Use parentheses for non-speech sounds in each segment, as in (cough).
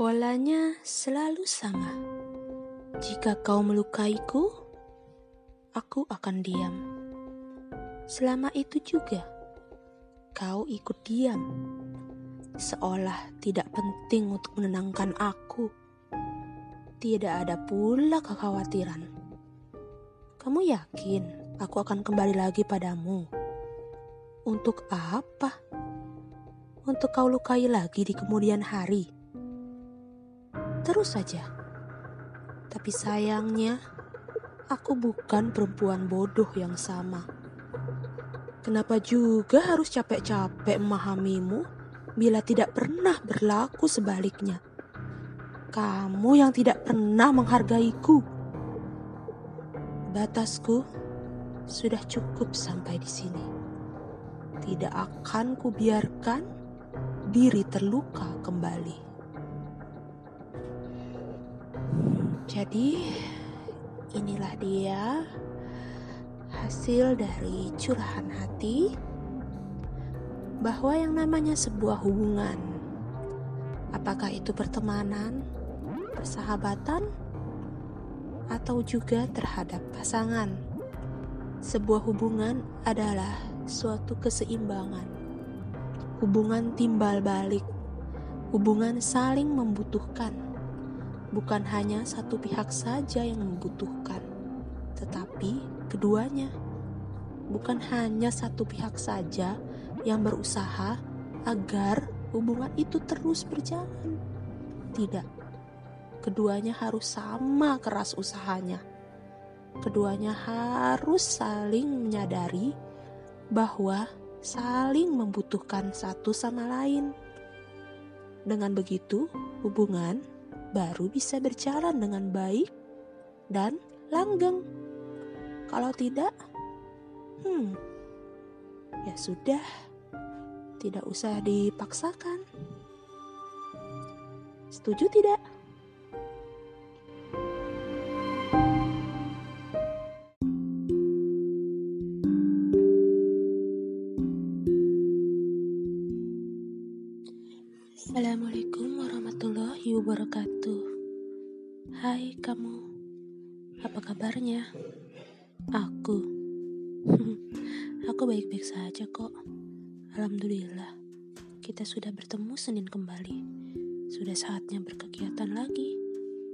Polanya selalu sama. Jika kau melukaiku, aku akan diam. Selama itu juga, kau ikut diam, seolah tidak penting untuk menenangkan aku. Tidak ada pula kekhawatiran. Kamu yakin aku akan kembali lagi padamu? Untuk apa? Untuk kau lukai lagi di kemudian hari? Terus saja. Tapi sayangnya, aku bukan perempuan bodoh yang sama. Kenapa juga harus capek-capek memahamimu bila tidak pernah berlaku sebaliknya? Kamu yang tidak pernah menghargaiku. Batasku sudah cukup sampai di sini. Tidak akan kubiarkan diri terluka kembali. Jadi, inilah dia hasil dari curahan hati bahwa yang namanya sebuah hubungan, apakah itu pertemanan, persahabatan, atau juga terhadap pasangan, sebuah hubungan adalah suatu keseimbangan, hubungan timbal balik, hubungan saling membutuhkan bukan hanya satu pihak saja yang membutuhkan, tetapi keduanya. Bukan hanya satu pihak saja yang berusaha agar hubungan itu terus berjalan. Tidak, keduanya harus sama keras usahanya. Keduanya harus saling menyadari bahwa saling membutuhkan satu sama lain. Dengan begitu, hubungan baru bisa berjalan dengan baik dan langgeng. Kalau tidak, hmm, ya sudah, tidak usah dipaksakan. Setuju tidak? Wabarakatuh. Hai kamu, apa kabarnya? Aku, (laughs) aku baik-baik saja kok. Alhamdulillah, kita sudah bertemu Senin kembali. Sudah saatnya berkegiatan lagi.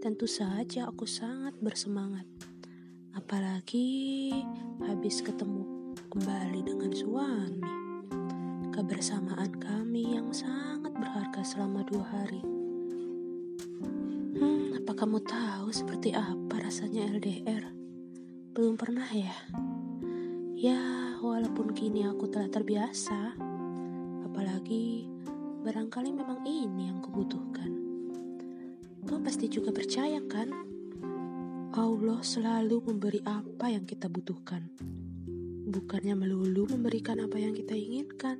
Tentu saja aku sangat bersemangat. Apalagi habis ketemu kembali dengan suami kebersamaan kami yang sangat berharga selama dua hari. Apa kamu tahu seperti apa rasanya LDR? Belum pernah ya? Ya, walaupun kini aku telah terbiasa, apalagi barangkali memang ini yang kubutuhkan. Kau pasti juga percaya kan? Allah selalu memberi apa yang kita butuhkan bukannya melulu memberikan apa yang kita inginkan,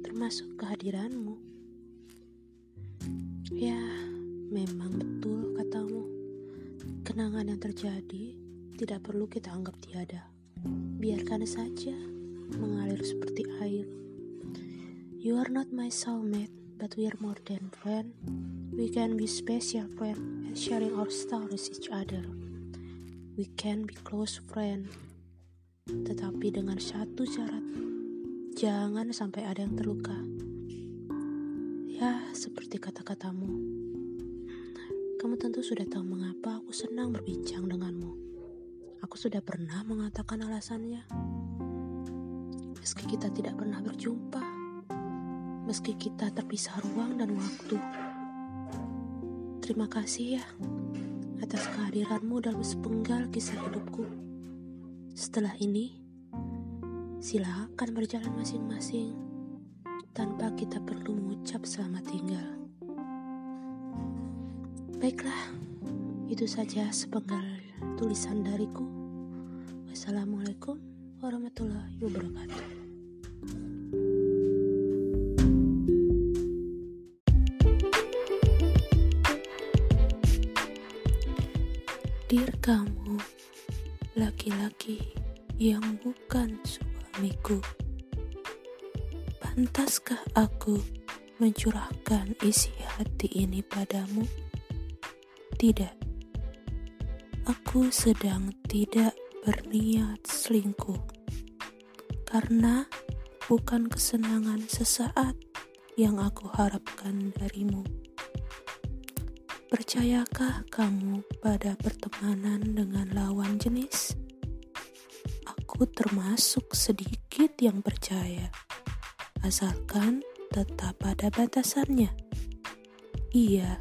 termasuk kehadiranmu. Ya, memang betul katamu. Kenangan yang terjadi tidak perlu kita anggap tiada. Biarkan saja mengalir seperti air. You are not my soulmate, but we are more than friend. We can be special friend and sharing our stories each other. We can be close friend tetapi dengan satu syarat, jangan sampai ada yang terluka. Ya, seperti kata-katamu. Kamu tentu sudah tahu mengapa aku senang berbincang denganmu. Aku sudah pernah mengatakan alasannya. Meski kita tidak pernah berjumpa, meski kita terpisah ruang dan waktu. Terima kasih ya atas kehadiranmu dalam sepenggal kisah hidupku. Setelah ini, silakan berjalan masing-masing tanpa kita perlu mengucap selamat tinggal. Baiklah, itu saja sepenggal tulisan dariku. Wassalamualaikum warahmatullahi wabarakatuh. Dear kamu laki-laki yang bukan suamiku. Pantaskah aku mencurahkan isi hati ini padamu? Tidak, aku sedang tidak berniat selingkuh karena bukan kesenangan sesaat yang aku harapkan darimu. Percayakah kamu pada pertemanan dengan lawan jenis? Aku termasuk sedikit yang percaya, asalkan tetap pada batasannya. Iya,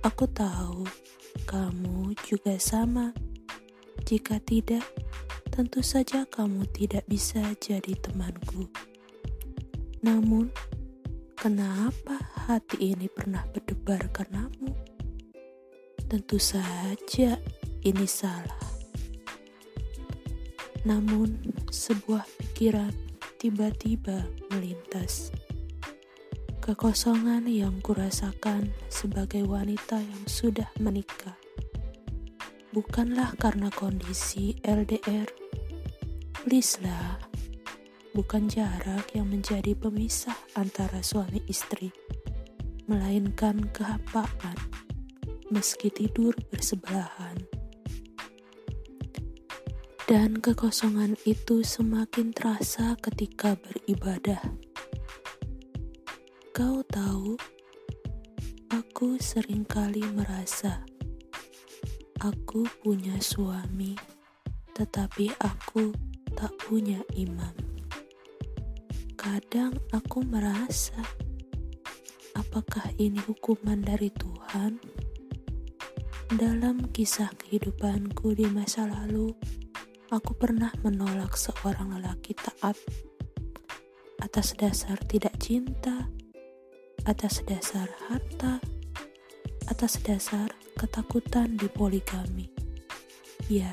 aku tahu kamu juga sama. Jika tidak, tentu saja kamu tidak bisa jadi temanku. Namun, kenapa hati ini pernah berdebar karenamu? Tentu saja ini salah. Namun, sebuah pikiran tiba-tiba melintas. Kekosongan yang kurasakan sebagai wanita yang sudah menikah bukanlah karena kondisi LDR. Please lah, bukan jarak yang menjadi pemisah antara suami istri, melainkan kehampaan meski tidur bersebelahan. Dan kekosongan itu semakin terasa ketika beribadah. Kau tahu, aku sering kali merasa aku punya suami, tetapi aku tak punya imam. Kadang aku merasa, apakah ini hukuman dari Tuhan? Dalam kisah kehidupanku di masa lalu, aku pernah menolak seorang lelaki taat atas dasar tidak cinta, atas dasar harta, atas dasar ketakutan di poligami. Ya,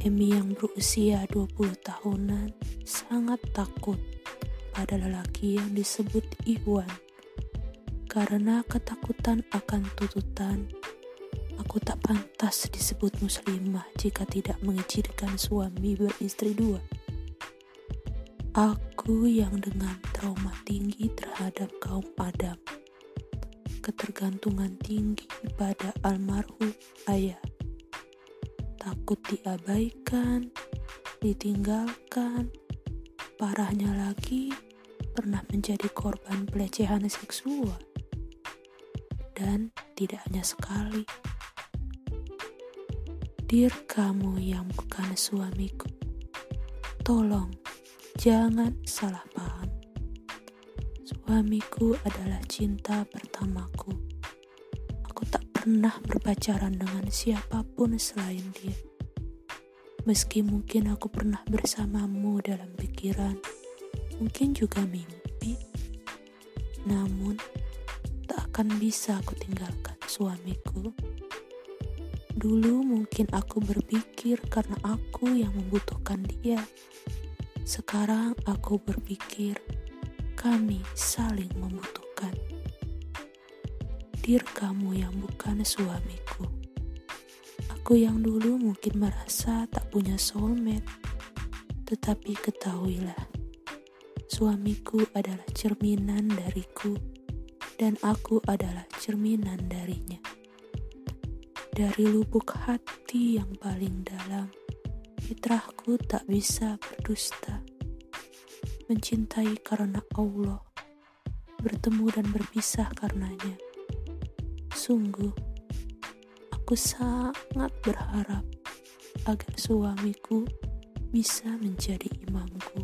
Emi yang berusia 20 tahunan sangat takut pada lelaki yang disebut Iwan. Karena ketakutan akan tuntutan, aku tak pantas disebut muslimah jika tidak mengizinkan suami beristri dua. Aku yang dengan trauma tinggi terhadap kaum Adam, ketergantungan tinggi pada almarhum ayah, takut diabaikan, ditinggalkan, parahnya lagi pernah menjadi korban pelecehan seksual. Dan tidak hanya sekali. Dir kamu yang bukan suamiku, tolong jangan salah paham. Suamiku adalah cinta pertamaku pernah berpacaran dengan siapa pun selain dia. Meski mungkin aku pernah bersamamu dalam pikiran, mungkin juga mimpi, namun tak akan bisa aku tinggalkan suamiku. Dulu mungkin aku berpikir karena aku yang membutuhkan dia. Sekarang aku berpikir kami saling membutuhkan hadir kamu yang bukan suamiku. Aku yang dulu mungkin merasa tak punya soulmate, tetapi ketahuilah, suamiku adalah cerminan dariku, dan aku adalah cerminan darinya. Dari lubuk hati yang paling dalam, fitrahku tak bisa berdusta. Mencintai karena Allah, bertemu dan berpisah karenanya Sungguh, aku sangat berharap agar suamiku bisa menjadi imamku,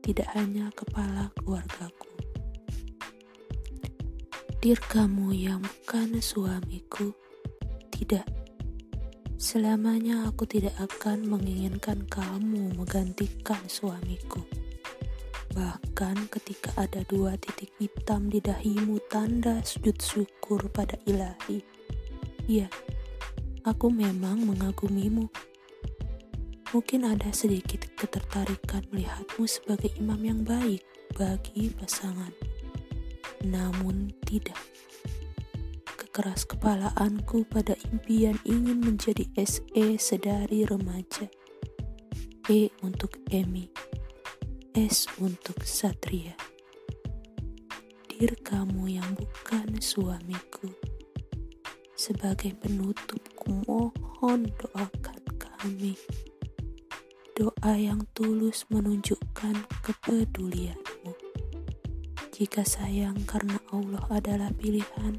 tidak hanya kepala keluargaku. Dir kamu yang bukan suamiku, tidak. Selamanya aku tidak akan menginginkan kamu menggantikan suamiku. Bahkan ketika ada dua titik hitam di dahimu tanda sujud syukur pada ilahi. Ya, aku memang mengagumimu. Mungkin ada sedikit ketertarikan melihatmu sebagai imam yang baik bagi pasangan. Namun tidak. Kekeras kepalaanku pada impian ingin menjadi SE sedari remaja. E untuk Emi S untuk Satria. Dir kamu yang bukan suamiku. Sebagai penutup kumohon doakan kami. Doa yang tulus menunjukkan kepedulianmu. Jika sayang karena Allah adalah pilihan,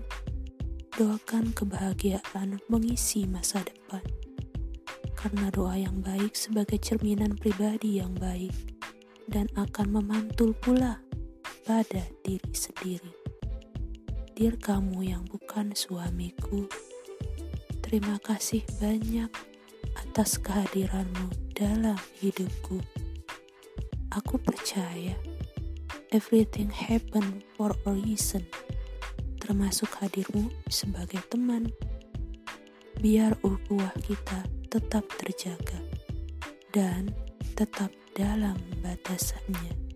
doakan kebahagiaan mengisi masa depan. Karena doa yang baik sebagai cerminan pribadi yang baik dan akan memantul pula pada diri sendiri. Dir kamu yang bukan suamiku, terima kasih banyak atas kehadiranmu dalam hidupku. Aku percaya everything happen for a reason, termasuk hadirmu sebagai teman. Biar ukhuwah kita tetap terjaga dan tetap dalam batasannya.